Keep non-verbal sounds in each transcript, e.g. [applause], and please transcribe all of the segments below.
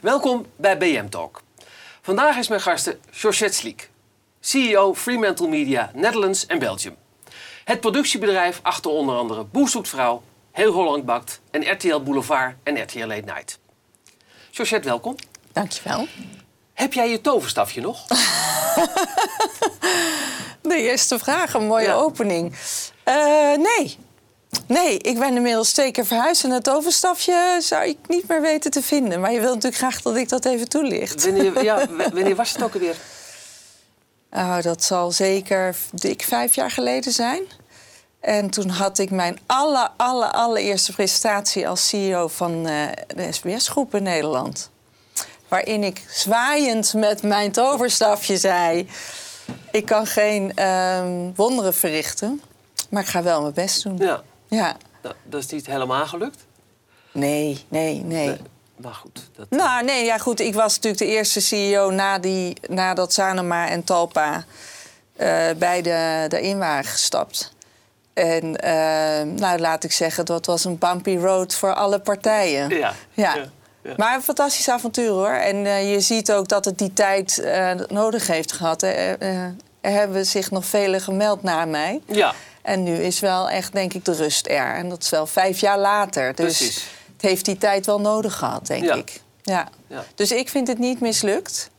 Welkom bij BM Talk. Vandaag is mijn gasten Georgette Sliek, CEO Fremantle Media Netherlands en Belgium. Het productiebedrijf achter onder andere Boer zoekt vrouw, Heel Holland bakt en RTL Boulevard en RTL Late Night. Georgette, welkom. Dankjewel. Heb jij je toverstafje nog? [laughs] De eerste vraag, een mooie Ja. opening. Eh, nee. Nee, ik ben inmiddels twee keer verhuisd en het overstafje zou ik niet meer weten te vinden. Maar je wilt natuurlijk graag dat ik dat even toelicht. Wanneer, [laughs] ja, wanneer was het ook alweer? Oh, dat zal zeker dik vijf jaar geleden zijn. En toen had ik mijn aller, aller, allereerste presentatie als CEO van eh, de SBS-groep in Nederland. Waarin ik zwaaiend met mijn toverstafje zei... ik kan geen ehm, wonderen verrichten, maar ik ga wel mijn best doen. Ja, Ja. nou, dat is niet helemaal gelukt. Nee, nee, nee. Nee, Maar goed, dat, Nou, nee, ja, goed. Ik was natuurlijk de eerste CEO na die, nadat Sanoma en Talpa eh, beide erin waren gestapt. En eh, nou, laat ik zeggen, dat was een bumpy road voor alle partijen. ja. Ja. ja, ja. Maar een fantastisch avontuur hoor. En eh, je ziet ook dat het die tijd nodig heeft gehad. Eh, eh, er hebben zich nog velen gemeld na mij. Ja, En nu is wel echt, denk ik, de rust er. En dat is wel vijf jaar later. Dus Precies. het heeft die tijd wel nodig gehad, denk Ja. ik. Ja. Ja. Dus ik vind het niet mislukt.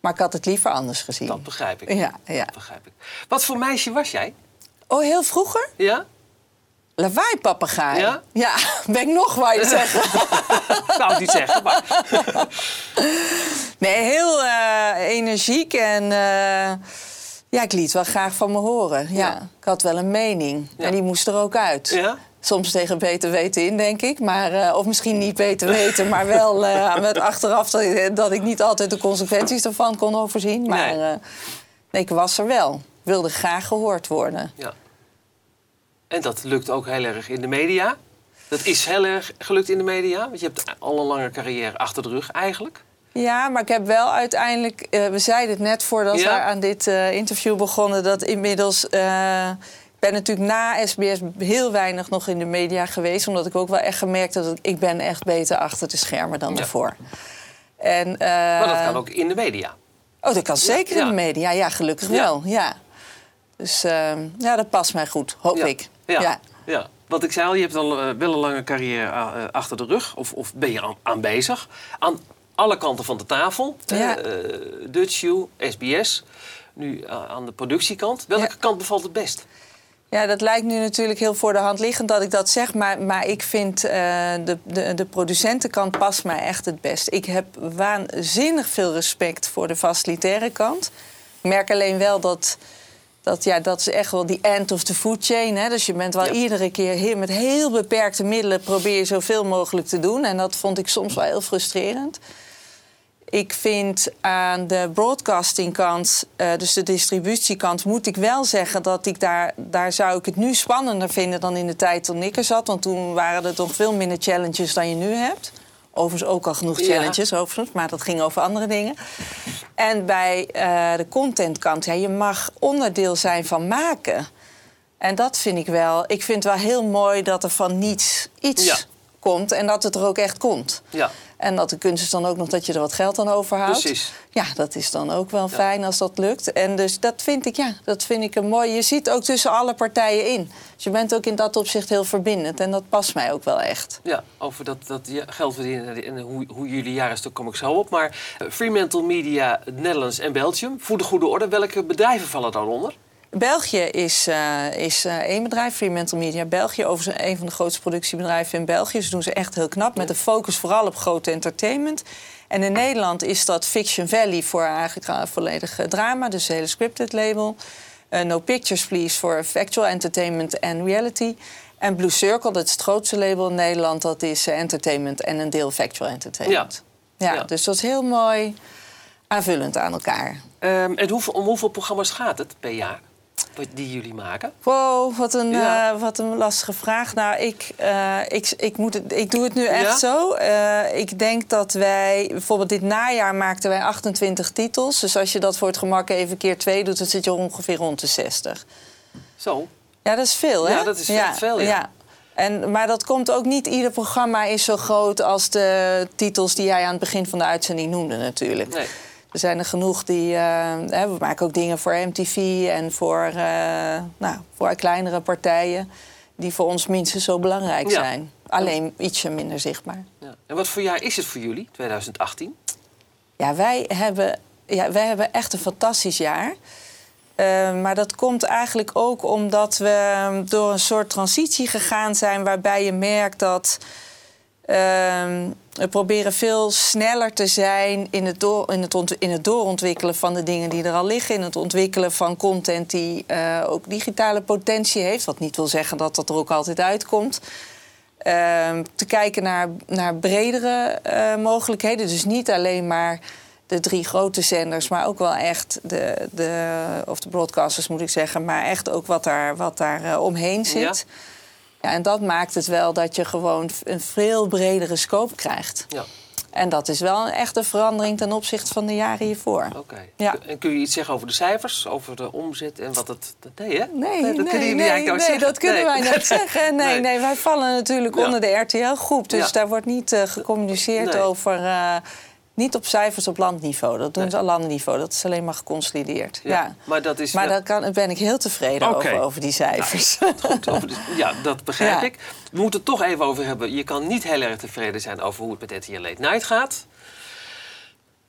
Maar ik had het liever anders gezien. dat begrijp ik. Ja, ja. Dat begrijp ik. Wat voor meisje was jij? Oh, heel vroeger? Ja? Lawaai-papegaai. Ja? Ja, [laughs] ben ik nog waar je zeggen. [laughs] Ik zou het niet zeggen, maar... [laughs] Nee, heel eh, energiek en eh, ja, ik liet wel graag van me horen. Ja, Ja. ik had wel een mening Ja. en die moest er ook uit. Ja? Soms tegen beter weten in, denk ik. Maar, eh, of misschien niet beter weten, maar wel [laughs] eh, met achteraf dat, ik- dat ik niet altijd de consequenties ervan kon overzien. Maar Nee. eh, nee, ik was er wel. Ik wilde graag gehoord worden. Ja. En dat lukt ook heel erg in de media. Dat is heel erg gelukt in de media. Want je hebt al een lange carrière achter de rug eigenlijk. Ja, maar ik heb wel uiteindelijk... eh, we zeiden het net voordat Ja? we aan dit eh, interview begonnen... dat inmiddels... eh, ik ben natuurlijk na SBS heel weinig nog in de media geweest... omdat ik ook wel echt gemerkt heb dat ik ben echt beter achter de schermen dan Ja. daarvoor. En, eh, Maar dat kan ook in de media. Oh, dat kan zeker ja. in de media. Ja, gelukkig wel. Ja. Dus ehm, ja, dat past mij goed, hoop ik. Ja. Ja. Want ik zei al, je hebt al eh, wel een lange carrière eh, achter de rug. Of, of ben je aan, aan bezig. Aan alle kanten van de tafel. Ja. Eh, Dutch SBS. Nu eh, aan de productiekant. Welke Ja. kant bevalt het best? Ja, dat lijkt nu natuurlijk heel voor de hand liggend dat ik dat zeg. Maar, maar ik vind eh, de, de, de producentenkant past mij echt het best. Ik heb waanzinnig veel respect voor de facilitaire kant. Ik merk alleen wel dat... Dat, ja, dat is echt wel die end of the food chain. Hè? Dus je bent wel Ja. iedere keer heel, met heel beperkte middelen... probeer je zoveel mogelijk te doen. En dat vond ik soms wel heel frustrerend. Ik vind aan de broadcastingkant, eh, dus de distributiekant, moet ik wel zeggen dat ik daar, daar zou ik het nu spannender vinden dan in de tijd toen ik er zat. Want toen waren er toch veel minder challenges dan je nu hebt. Overigens ook al genoeg Ja. challenges, overigens, maar dat ging over andere dingen. En bij eh, de contentkant, ja, je mag onderdeel zijn van maken. En dat vind ik wel. Ik vind het wel heel mooi dat er van niets iets Ja. Komt en dat het er ook echt komt. Ja. En dat de kunst is dan ook nog dat je er wat geld aan overhoudt. Precies. Ja, dat is dan ook wel fijn als dat lukt. En dus dat vind ik, ja, dat vind ik een mooi. Je ziet ook tussen alle partijen in. Dus je bent ook in dat opzicht heel verbindend. En dat past mij ook wel echt. Ja, over dat, dat geld verdienen en hoe, hoe jullie jaren stuk kom ik zo op. Maar eh, Fremantle Media, Netherlands en Belgium, voor de goede orde, welke bedrijven vallen daaronder? België is, eh, is eh, één bedrijf, Fremantle Media België. Overigens een van de grootste productiebedrijven in België. Ze doen ze echt heel knap, met de focus vooral op grote entertainment. En in Nederland is dat Fiction Valley voor eigenlijk volledig drama, dus een hele scripted label. Eh, no Pictures Please voor factual entertainment en reality. En Blue Circle, dat is het grootste label in Nederland, dat is entertainment en een deel factual entertainment. Ja. Ja. dus dat is heel mooi aanvullend aan elkaar. Ehm, en hoeveel, om hoeveel programma's gaat het per jaar die jullie maken? Wow, wat een, Ja. eh, wat een lastige vraag. Nou, ik, eh, ik, ik, moet het, ik doe het nu echt Ja? zo. Eh, ik denk dat wij, bijvoorbeeld dit najaar maakten wij 28 titels. Dus als je dat voor het gemak even keer twee doet, dan zit je ongeveer rond de 60. Zo. Ja, dat is veel, hè? Ja, dat is echt veel, ja. En, maar dat komt ook niet, ieder programma is zo groot als de titels die jij aan het begin van de uitzending noemde natuurlijk. Nee. Er zijn er genoeg die. eh, we maken ook dingen voor MTV en voor, eh, nou, voor kleinere partijen. Die voor ons minstens zo belangrijk Ja. zijn. Alleen ietsje minder zichtbaar. Ja. En wat voor jaar is het voor jullie, 2018? Ja, wij hebben, ja, wij hebben echt een fantastisch jaar. Eh, maar dat komt eigenlijk ook omdat we door een soort transitie gegaan zijn... waarbij je merkt dat ehm, we proberen veel sneller te zijn... In het, door, in, het in het doorontwikkelen van de dingen die er al liggen... in het ontwikkelen van content die eh, ook digitale potentie heeft. Wat niet wil zeggen dat dat er ook altijd uitkomt. Ehm, te kijken naar, naar bredere eh, mogelijkheden. Dus niet alleen maar de drie grote zenders, maar ook wel echt de, de of de broadcasters moet ik zeggen, maar echt ook wat daar, wat daar eh, omheen zit. Ja. En dat maakt het wel dat je gewoon een veel bredere scope krijgt. Ja, En dat is wel een echte verandering ten opzichte van de jaren hiervoor. oké. Ja. En kun je iets zeggen over de cijfers, over de omzet en wat het... Nee, hè? Nee, dat nee, kunnen jullie nee, eigenlijk nee, zeggen. dat kunnen Nee. wij niet [laughs] zeggen. Nee, Nee. nee. wij vallen natuurlijk Ja. onder de RTL-groep. Dus Ja. daar wordt niet eh, gecommuniceerd Nee. over... eh, niet op cijfers op landniveau. Dat doen Nee. ze op landniveau. Dat is alleen maar geconsolideerd. Ja. Ja, maar dat is... Maar daar kan, ben ik heel tevreden over, over die cijfers. Goed, over de- ja, dat begrijp Ja. ik. We moeten het toch even over hebben. Je kan niet heel erg tevreden zijn over hoe het met RTL Late Night gaat.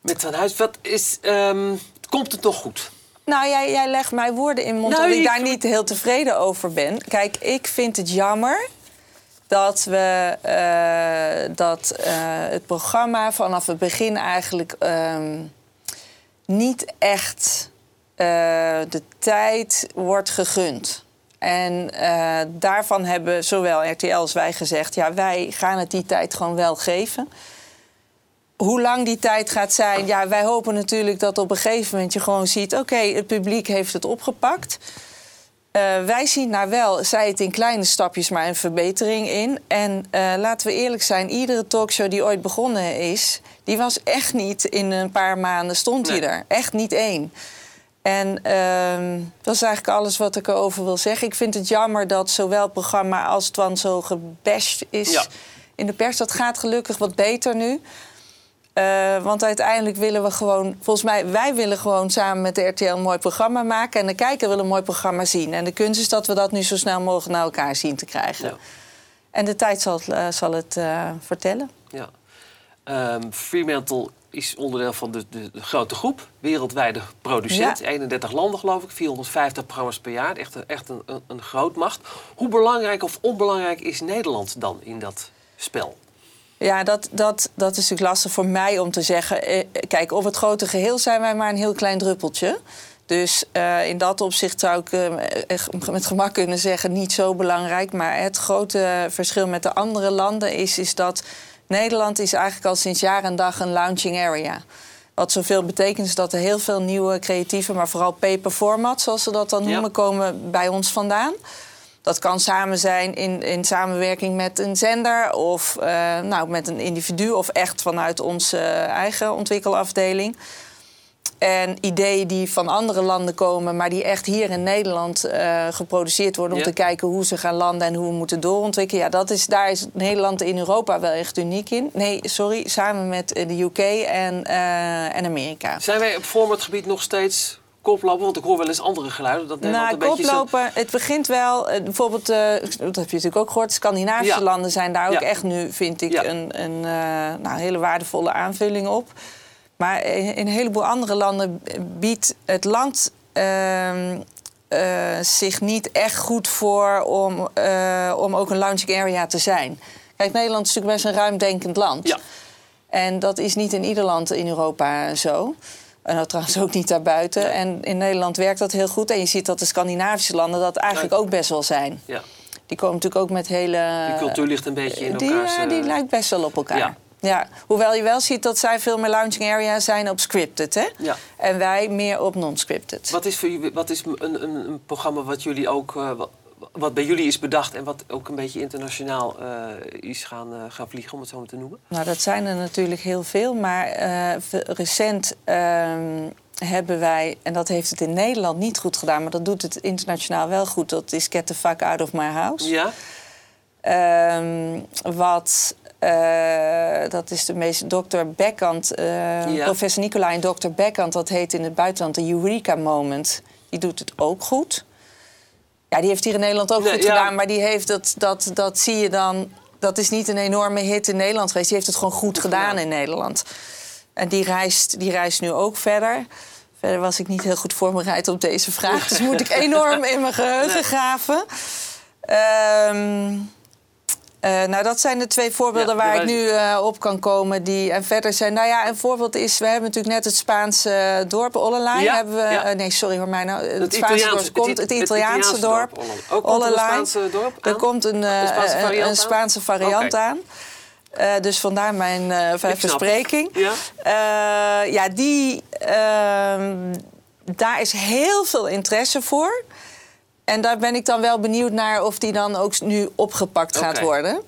Met Van Huis, wat is... ehm, komt het toch goed? Nou, jij, jij legt mij woorden in mond Nou, dat ik- daar niet heel tevreden over ben. Kijk, ik vind het jammer dat we eh, dat eh, het programma vanaf het begin eigenlijk ehm, niet echt eh, de tijd wordt gegund. En daarvan hebben zowel RTL als wij gezegd: ja, wij gaan het die tijd gewoon wel geven. Hoe lang die tijd gaat zijn, ja, wij hopen natuurlijk dat op een gegeven moment je gewoon ziet: oké, het publiek heeft het opgepakt. Eh, wij zien daar wel, zij het in kleine stapjes, maar een verbetering in. En eh, laten we eerlijk zijn, iedere talkshow die ooit begonnen is, die was echt niet in een paar maanden stond Nee. die er. Echt niet één. En ehm, dat is eigenlijk alles wat ik erover wil zeggen. Ik vind het jammer dat zowel het programma als Twan zo gebashed is Ja. in de pers. Dat gaat gelukkig wat beter nu. Eh, want uiteindelijk willen we gewoon, volgens mij, wij willen gewoon samen met de RTL een mooi programma maken. En de kijker wil een mooi programma zien. En de kunst is dat we dat nu zo snel mogelijk naar elkaar zien te krijgen. Ja. En de tijd zal het, eh, zal het eh, vertellen. Ja. Ehm, Fremantle is onderdeel van de, de, de grote groep, wereldwijde producent. 31 landen geloof ik, 450 programma's per jaar. Echt, een, echt een, een grootmacht. Hoe belangrijk of onbelangrijk is Nederland dan in dat spel? Ja, dat, dat, dat is natuurlijk lastig voor mij om te zeggen. Eh, kijk, op het grote geheel zijn wij maar een heel klein druppeltje. Dus eh, in dat opzicht zou ik eh, met gemak kunnen zeggen niet zo belangrijk. Maar het grote verschil met de andere landen is, is dat Nederland is eigenlijk al sinds jaar en dag een launching area. Wat zoveel betekent is dat er heel veel nieuwe creatieve, maar vooral paper formats, zoals ze dat dan Ja. noemen, komen bij ons vandaan. Dat kan samen zijn in, in samenwerking met een zender of eh, nou, met een individu of echt vanuit onze eigen ontwikkelafdeling. En ideeën die van andere landen komen, maar die echt hier in Nederland eh, geproduceerd worden om Ja. te kijken hoe ze gaan landen en hoe we moeten doorontwikkelen. Ja, dat is, daar is Nederland in Europa wel echt uniek in. Nee, sorry, samen met eh, de UK en, en Amerika. Zijn wij op formatgebied nog steeds koplopen? Want ik hoor wel eens andere geluiden. Dat Nou, een zo- koploper, het begint wel. eh, bijvoorbeeld, eh, dat heb je natuurlijk ook gehoord. Scandinavische Ja. landen zijn daar ook Ja. echt nu, vind ik, Ja. een, een eh, nou, hele waardevolle aanvulling op. Maar in een heleboel andere landen biedt het land ehm, eh, zich niet echt goed voor om, om ook een launching area te zijn. Kijk, Nederland is natuurlijk best een ruimdenkend land. Ja. En dat is niet in ieder land in Europa zo. En dat trouwens ook niet daarbuiten. Nee. En in Nederland werkt dat heel goed. En je ziet dat de Scandinavische landen dat eigenlijk Ja. ook best wel zijn. Ja, Die komen natuurlijk ook met hele... die cultuur ligt een beetje in die, elkaars... eh, die eh, lijkt best wel op elkaar. Ja. Ja. Hoewel je wel ziet dat zij veel meer launching area zijn op scripted. Hè? Ja. En wij meer op non-scripted. Wat is, voor wat is een, een, een programma wat jullie ook... eh, wat, bij jullie is bedacht en wat ook een beetje internationaal eh, is gaan, eh, gaan vliegen, om het zo maar te noemen? Nou, dat zijn er natuurlijk heel veel. Maar eh, recent ehm, hebben wij, en dat heeft het in Nederland niet goed gedaan... maar dat doet het internationaal wel goed. Dat is Get the Fuck Out of My House. Ja? Ehm, wat, dat is de meest, dokter Bekkant, Ja. professor Nicolai en dokter Bekkant, dat heet in het buitenland de Eureka Moment. Die doet het ook goed. Ja, die heeft hier in Nederland ook Nee, goed ja. gedaan, maar die heeft dat, dat, dat zie je dan. Dat is niet een enorme hit in Nederland geweest. Die heeft het gewoon goed gedaan gedaan. in Nederland. En die reist, die reist nu ook verder. Verder was ik niet heel goed voorbereid op deze vraag. Dus moet ik [laughs] enorm in mijn geheugen graven. Ehm, eh, nou, dat zijn de twee voorbeelden Ja, waar ik nu eh, op kan komen. Die, en verder zijn, nou ja, een voorbeeld is... we hebben natuurlijk net het Spaanse dorp Ollelay. Ja, hebben we, ja. eh, nee, sorry hoor mij nou. Het, Het Spaanse Italiaanse- dorp komt, het het, It- het Italiaanse, dorp. dorp, komt er dorp aan? komt een, eh, Een Spaanse een- variant een aan? Spaanse variant aan. Eh, dus vandaar mijn eh verspreking. Ja. Eh, ja, die, ehm, daar is heel veel interesse voor. En daar ben ik dan wel benieuwd naar of die dan ook nu opgepakt gaat worden.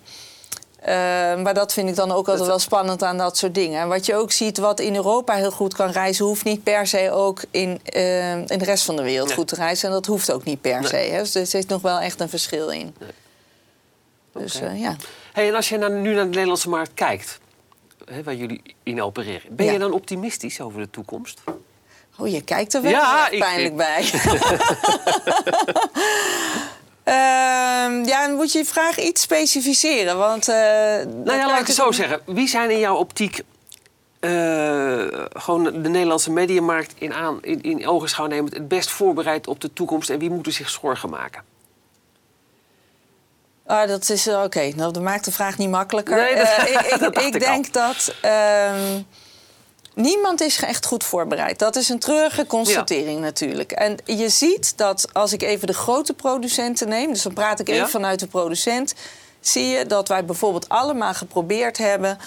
Eh, maar dat vind ik dan ook altijd wel spannend aan dat soort dingen. En wat je ook ziet, wat in Europa heel goed kan reizen, hoeft niet per se ook in, eh, in de rest van de wereld Nee. goed te reizen. En dat hoeft ook niet per Nee. se. Hè? Dus er zit nog wel echt een verschil in. Dus eh, ja. Hey, en als je naar, nu naar de Nederlandse markt kijkt, hè, waar jullie in opereren, ben Ja. je dan optimistisch over de toekomst? Oh, je kijkt er wel Ja, erg ik- pijnlijk ik- bij. [laughs] Ehm, ja, dan moet je je vraag iets specificeren. Want, eh, Nou ja, laat ik het zo zeggen. Wie zijn in jouw optiek eh, gewoon de Nederlandse mediamarkt in, aan, in, in ogenschouw nemend het best voorbereid op de toekomst en wie moeten zich zorgen maken? Ah, dat is eh, oké. Nou, dat maakt de vraag niet makkelijker. Nee, dat- ik [laughs] ik, dat dacht ik ik denk dat ehm, niemand is echt goed voorbereid. Dat is een treurige constatering natuurlijk. En je ziet dat als ik even de grote producenten neem, dus dan praat ik even Ja. vanuit de producent, zie je dat wij bijvoorbeeld allemaal geprobeerd hebben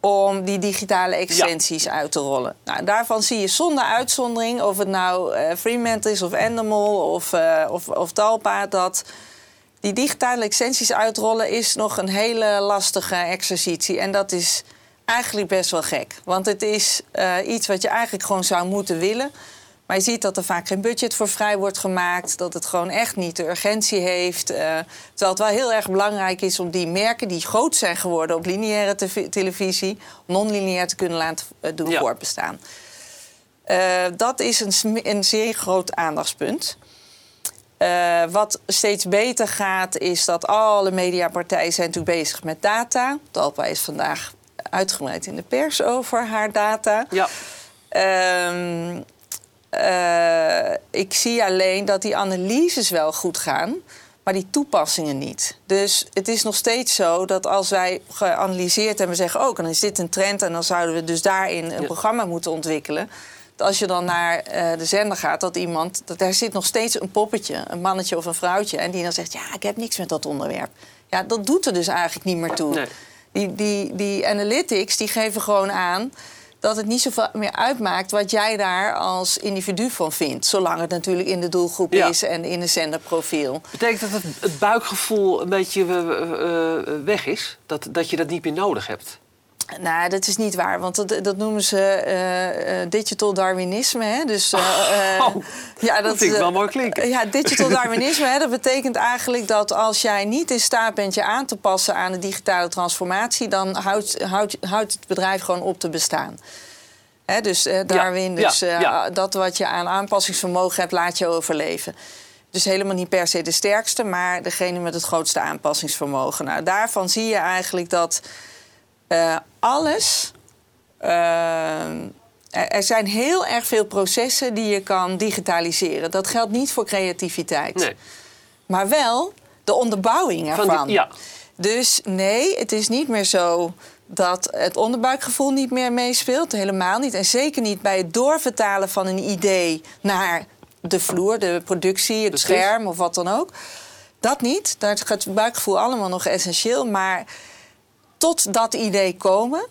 om die digitale extensies uit te rollen. Nou, daarvan zie je zonder uitzondering, of het nou eh Fremantle is of Endemol of, eh, of, of Talpa, dat die digitale extensies uitrollen is nog een hele lastige exercitie. En dat is eigenlijk best wel gek. Want het is eh, iets wat je eigenlijk gewoon zou moeten willen. Maar je ziet dat er vaak geen budget voor vrij wordt gemaakt. Dat het gewoon echt niet de urgentie heeft. eh, terwijl het wel heel erg belangrijk is om die merken die groot zijn geworden op lineaire televisie, non-lineair te kunnen laten eh, doen Ja. voortbestaan. Dat is een, een zeer groot aandachtspunt. Wat steeds beter gaat, is dat alle mediapartijen zijn natuurlijk bezig met data. Talpa is vandaag uitgebreid in de pers over haar data. Ja, Ehm, eh, ik zie alleen dat die analyses wel goed gaan, maar die toepassingen niet. Dus het is nog steeds zo dat als wij geanalyseerd hebben, zeggen: oh, dan is dit een trend en dan zouden we dus daarin een Ja. programma moeten ontwikkelen. Dat Als je dan naar eh, de zender gaat, dat iemand, dat daar zit nog steeds een poppetje, een mannetje of een vrouwtje, en die dan zegt: ja, ik heb niks met dat onderwerp. Ja, dat doet er dus eigenlijk niet meer toe. Nee. Die, die, die analytics die geven gewoon aan dat het niet zoveel meer uitmaakt wat jij daar als individu van vindt. Zolang het natuurlijk in de doelgroep Ja. is en in een zenderprofiel. betekent dat het, het buikgevoel een beetje eh, eh, weg is? Dat, dat je dat niet meer nodig hebt? Nou, dat is niet waar, want dat, dat noemen ze eh, eh, digital Darwinisme. Hè? Dus, eh, eh, Oh, dat vind ik wel mooi klinken. Ja, digital [laughs] Darwinisme, hè, dat betekent eigenlijk dat als jij niet in staat bent je aan te passen aan de digitale transformatie, dan houdt, houdt, houdt het bedrijf gewoon op te bestaan. Hè, dus Darwin, ja, dus ja. dat wat je aan aanpassingsvermogen hebt, laat je overleven. Dus helemaal niet per se de sterkste, maar degene met het grootste aanpassingsvermogen. Nou, daarvan zie je eigenlijk dat eh, alles. eh, er, zijn heel erg veel processen die je kan digitaliseren. Dat geldt niet voor creativiteit. Nee. Maar wel de onderbouwing Van ervan. die- ja. Dus nee, het is niet meer zo dat het onderbuikgevoel niet meer meespeelt. Helemaal niet. En zeker niet bij het doorvertalen van een idee naar de vloer, de productie, het Precies. scherm of wat dan ook. Dat niet. Daar is het buikgevoel allemaal nog essentieel. Maar tot dat idee komen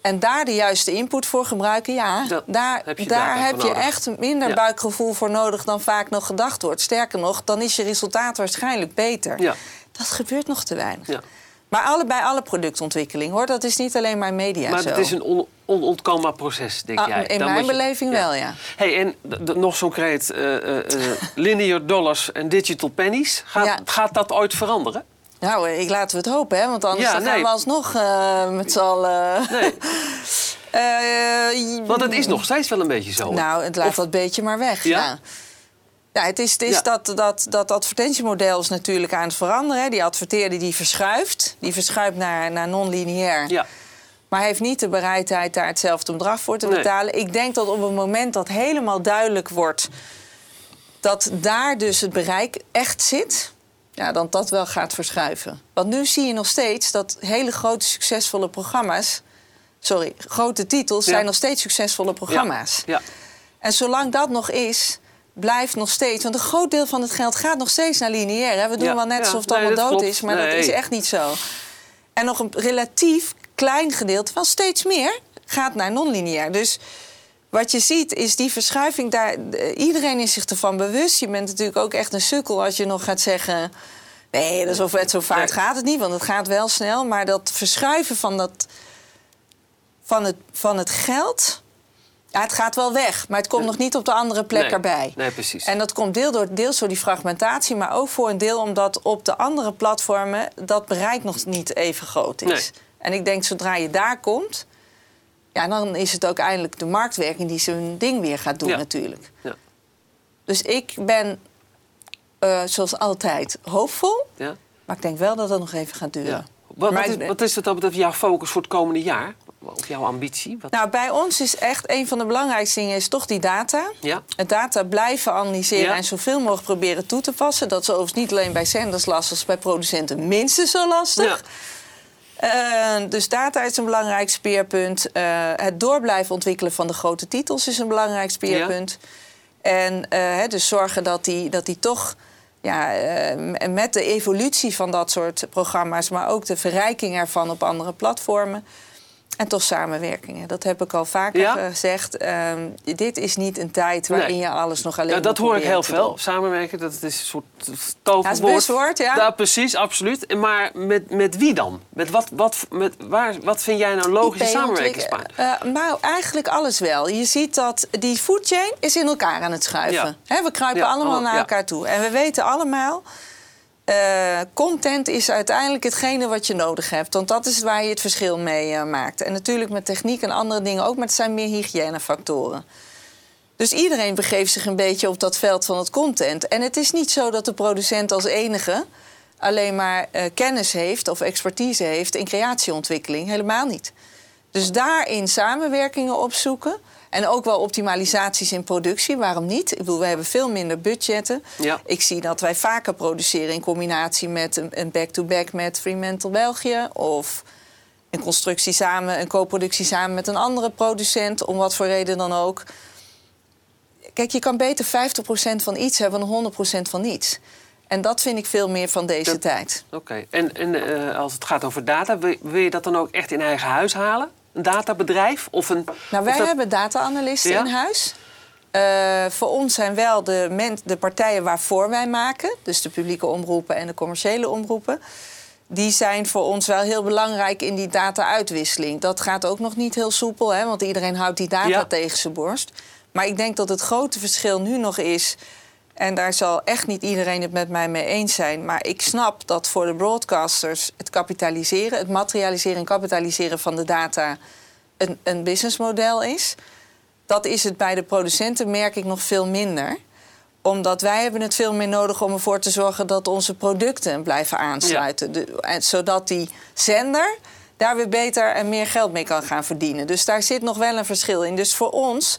en daar de juiste input voor gebruiken, ja, Dat daar, heb je daar heb je echt minder Ja. buikgevoel voor nodig dan vaak nog gedacht wordt. Sterker nog, dan is je resultaat waarschijnlijk beter. Ja. Dat gebeurt nog te weinig. Ja. Maar allebei alle productontwikkeling hoor, dat is niet alleen maar media Maar het is een on, onontkoombaar proces, denk Ah, jij. in Dan mijn je- beleving wel, ja. Hey, en nog zo'n kreet, eh, eh, eh, [laughs] linear dollars en digital pennies. Gaat, gaat dat ooit veranderen? Nou, ik laten we het hopen, hè? Want anders Ja, dan gaan we alsnog eh, met z'n allen... Nee, [laughs] Eh, want het is nog steeds wel een beetje zo. Nou, het laat Of- dat beetje maar weg. Ja? Ja. Ja, het is, het is dat, dat, dat advertentiemodel is natuurlijk aan het veranderen. hè. Die adverteerder die verschuift. Die verschuift naar, naar non-lineair. Ja, Maar hij heeft niet de bereidheid daar hetzelfde bedrag voor te Nee. betalen. Ik denk dat op het moment dat helemaal duidelijk wordt... dat daar dus het bereik echt zit... Ja, dan dat wel gaat verschuiven. Want nu zie je nog steeds dat hele grote succesvolle programma's... Sorry, grote titels Ja. zijn nog steeds succesvolle programma's. ja. En zolang dat nog is, blijft nog steeds... Want een groot deel van het geld gaat nog steeds naar lineair. Hè? We doen Ja, wel net alsof het Nee, allemaal dood klopt. is, maar dat is echt niet zo. En nog een relatief klein gedeelte, wel steeds meer, gaat naar non-lineair. Dus wat je ziet is die verschuiving daar. eh, Iedereen is zich ervan bewust. Je bent natuurlijk ook echt een sukkel als je nog gaat zeggen. Nee, dat is of het zo vaart Nee. gaat het niet, want het gaat wel snel. Maar dat verschuiven van, dat, van, het, van het geld. Ja, het gaat wel weg, maar het komt nog niet op de andere plek Nee. erbij. Nee, precies. En dat komt deel door, deels door die fragmentatie, maar ook voor een deel omdat op de andere platformen dat bereik nog niet even groot is. Nee. En ik denk zodra je daar komt, ja, dan is het ook eindelijk de marktwerking die zijn ding weer gaat doen Ja. natuurlijk. Ja. Dus ik ben, eh, zoals altijd, hoopvol, Ja? maar ik denk wel dat het nog even gaat duren. Ja. Wat, wat, is, wat is wat dat betreft jouw focus voor het komende jaar? Of jouw ambitie? Wat? Nou, bij ons is echt een van de belangrijkste dingen is toch die data. ja? Het data blijven analyseren Ja. en zoveel mogelijk proberen toe te passen. Dat is overigens niet alleen bij zenders lastig, is bij producenten minstens zo lastig. Ja. Eh, dus data is een belangrijk speerpunt. Eh, het door blijven ontwikkelen van de grote titels is een belangrijk speerpunt. En eh, hè, dus zorgen dat die, dat die toch ja, met de evolutie van dat soort programma's, maar ook de verrijking ervan op andere platformen. En toch samenwerkingen. Dat heb ik al vaker Ja? gezegd. Ehm, dit is niet een tijd waarin Nee. je alles nog alleen Ja, dat hoor ik heel veel. doen. Samenwerken, dat is een soort Ja, toverwoord. is een buzzword, ja. precies, absoluut. Maar met, met wie dan? Met wat, wat, met waar, wat vind jij nou logische IP samenwerkingspartner? ontwikkelen. Eh, maar eigenlijk alles wel. Je ziet dat die foodchain is in elkaar aan het schuiven. We kruipen Ja, allemaal oh, naar ja. elkaar toe. En we weten allemaal... eh, content is uiteindelijk hetgene wat je nodig hebt. Want dat is waar je het verschil mee eh, maakt. En natuurlijk met techniek en andere dingen ook. Maar het zijn meer hygiënefactoren. Dus iedereen begeeft zich een beetje op dat veld van het content. En het is niet zo dat de producent als enige alleen maar eh, kennis heeft of expertise heeft in creatieontwikkeling. Helemaal niet. Dus daarin samenwerkingen opzoeken. En ook wel optimalisaties in productie. Waarom niet? Ik bedoel, we hebben veel minder budgetten. Ja. Ik zie dat wij vaker produceren in combinatie met een back-to-back met Fremantle België. Of een constructie samen, een co-productie samen met een andere producent. Om wat voor reden dan ook. Kijk, je kan beter 50% van iets hebben dan 100% van niets. En dat vind ik veel meer van deze Ja. tijd. Oké, en, en eh, als het gaat over data, wil, wil je dat dan ook echt in eigen huis halen? Een databedrijf? Of een, Nou, wij dat- hebben data-analysten Ja? in huis. Eh, voor ons zijn wel de, men- de partijen waarvoor wij maken, dus de publieke omroepen en de commerciële omroepen, die zijn voor ons wel heel belangrijk in die data-uitwisseling. Dat gaat ook nog niet heel soepel, hè, want iedereen houdt die data Ja. tegen zijn borst. Maar ik denk dat het grote verschil nu nog is. En daar zal echt niet iedereen het met mij mee eens zijn. Maar ik snap dat voor de broadcasters het kapitaliseren, het materialiseren en kapitaliseren van de data een, een businessmodel is. Dat is het bij de producenten, merk ik, nog veel minder. Omdat wij hebben het veel meer nodig om ervoor te zorgen dat onze producten blijven aansluiten. De- en zodat die zender daar weer beter en meer geld mee kan gaan verdienen. Dus daar zit nog wel een verschil in. Dus voor ons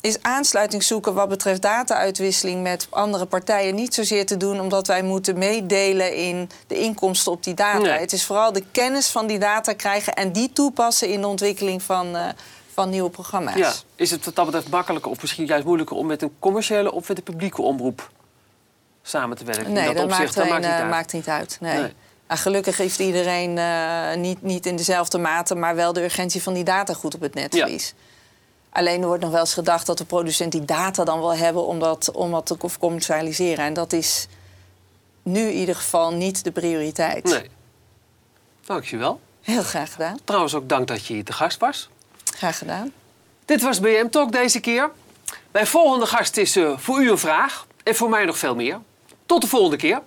is aansluiting zoeken wat betreft data-uitwisseling met andere partijen niet zozeer te doen omdat wij moeten meedelen in de inkomsten op die data. Nee. Het is vooral de kennis van die data krijgen en die toepassen in de ontwikkeling van, eh, van nieuwe programma's. Ja, is het wat dat betreft makkelijker of misschien juist moeilijker om met een commerciële of met een publieke omroep samen te werken? In Nee, dat, opzicht, maakt, dat maakt niet eh, uit. maakt niet uit. Nee. Nee. Maar gelukkig heeft iedereen eh, niet, niet in dezelfde mate, maar wel de urgentie van die data goed op het netvlies. Alleen er wordt nog wel eens gedacht dat de producent die data dan wil hebben om dat, om dat te commercialiseren. En dat is nu in ieder geval niet de prioriteit. Nee. Dankjewel. Heel graag gedaan. Trouwens ook dank dat je hier te gast was. Graag gedaan. Dit was BM Talk deze keer. Mijn volgende gast is eh, voor u een vraag en voor mij nog veel meer. Tot de volgende keer.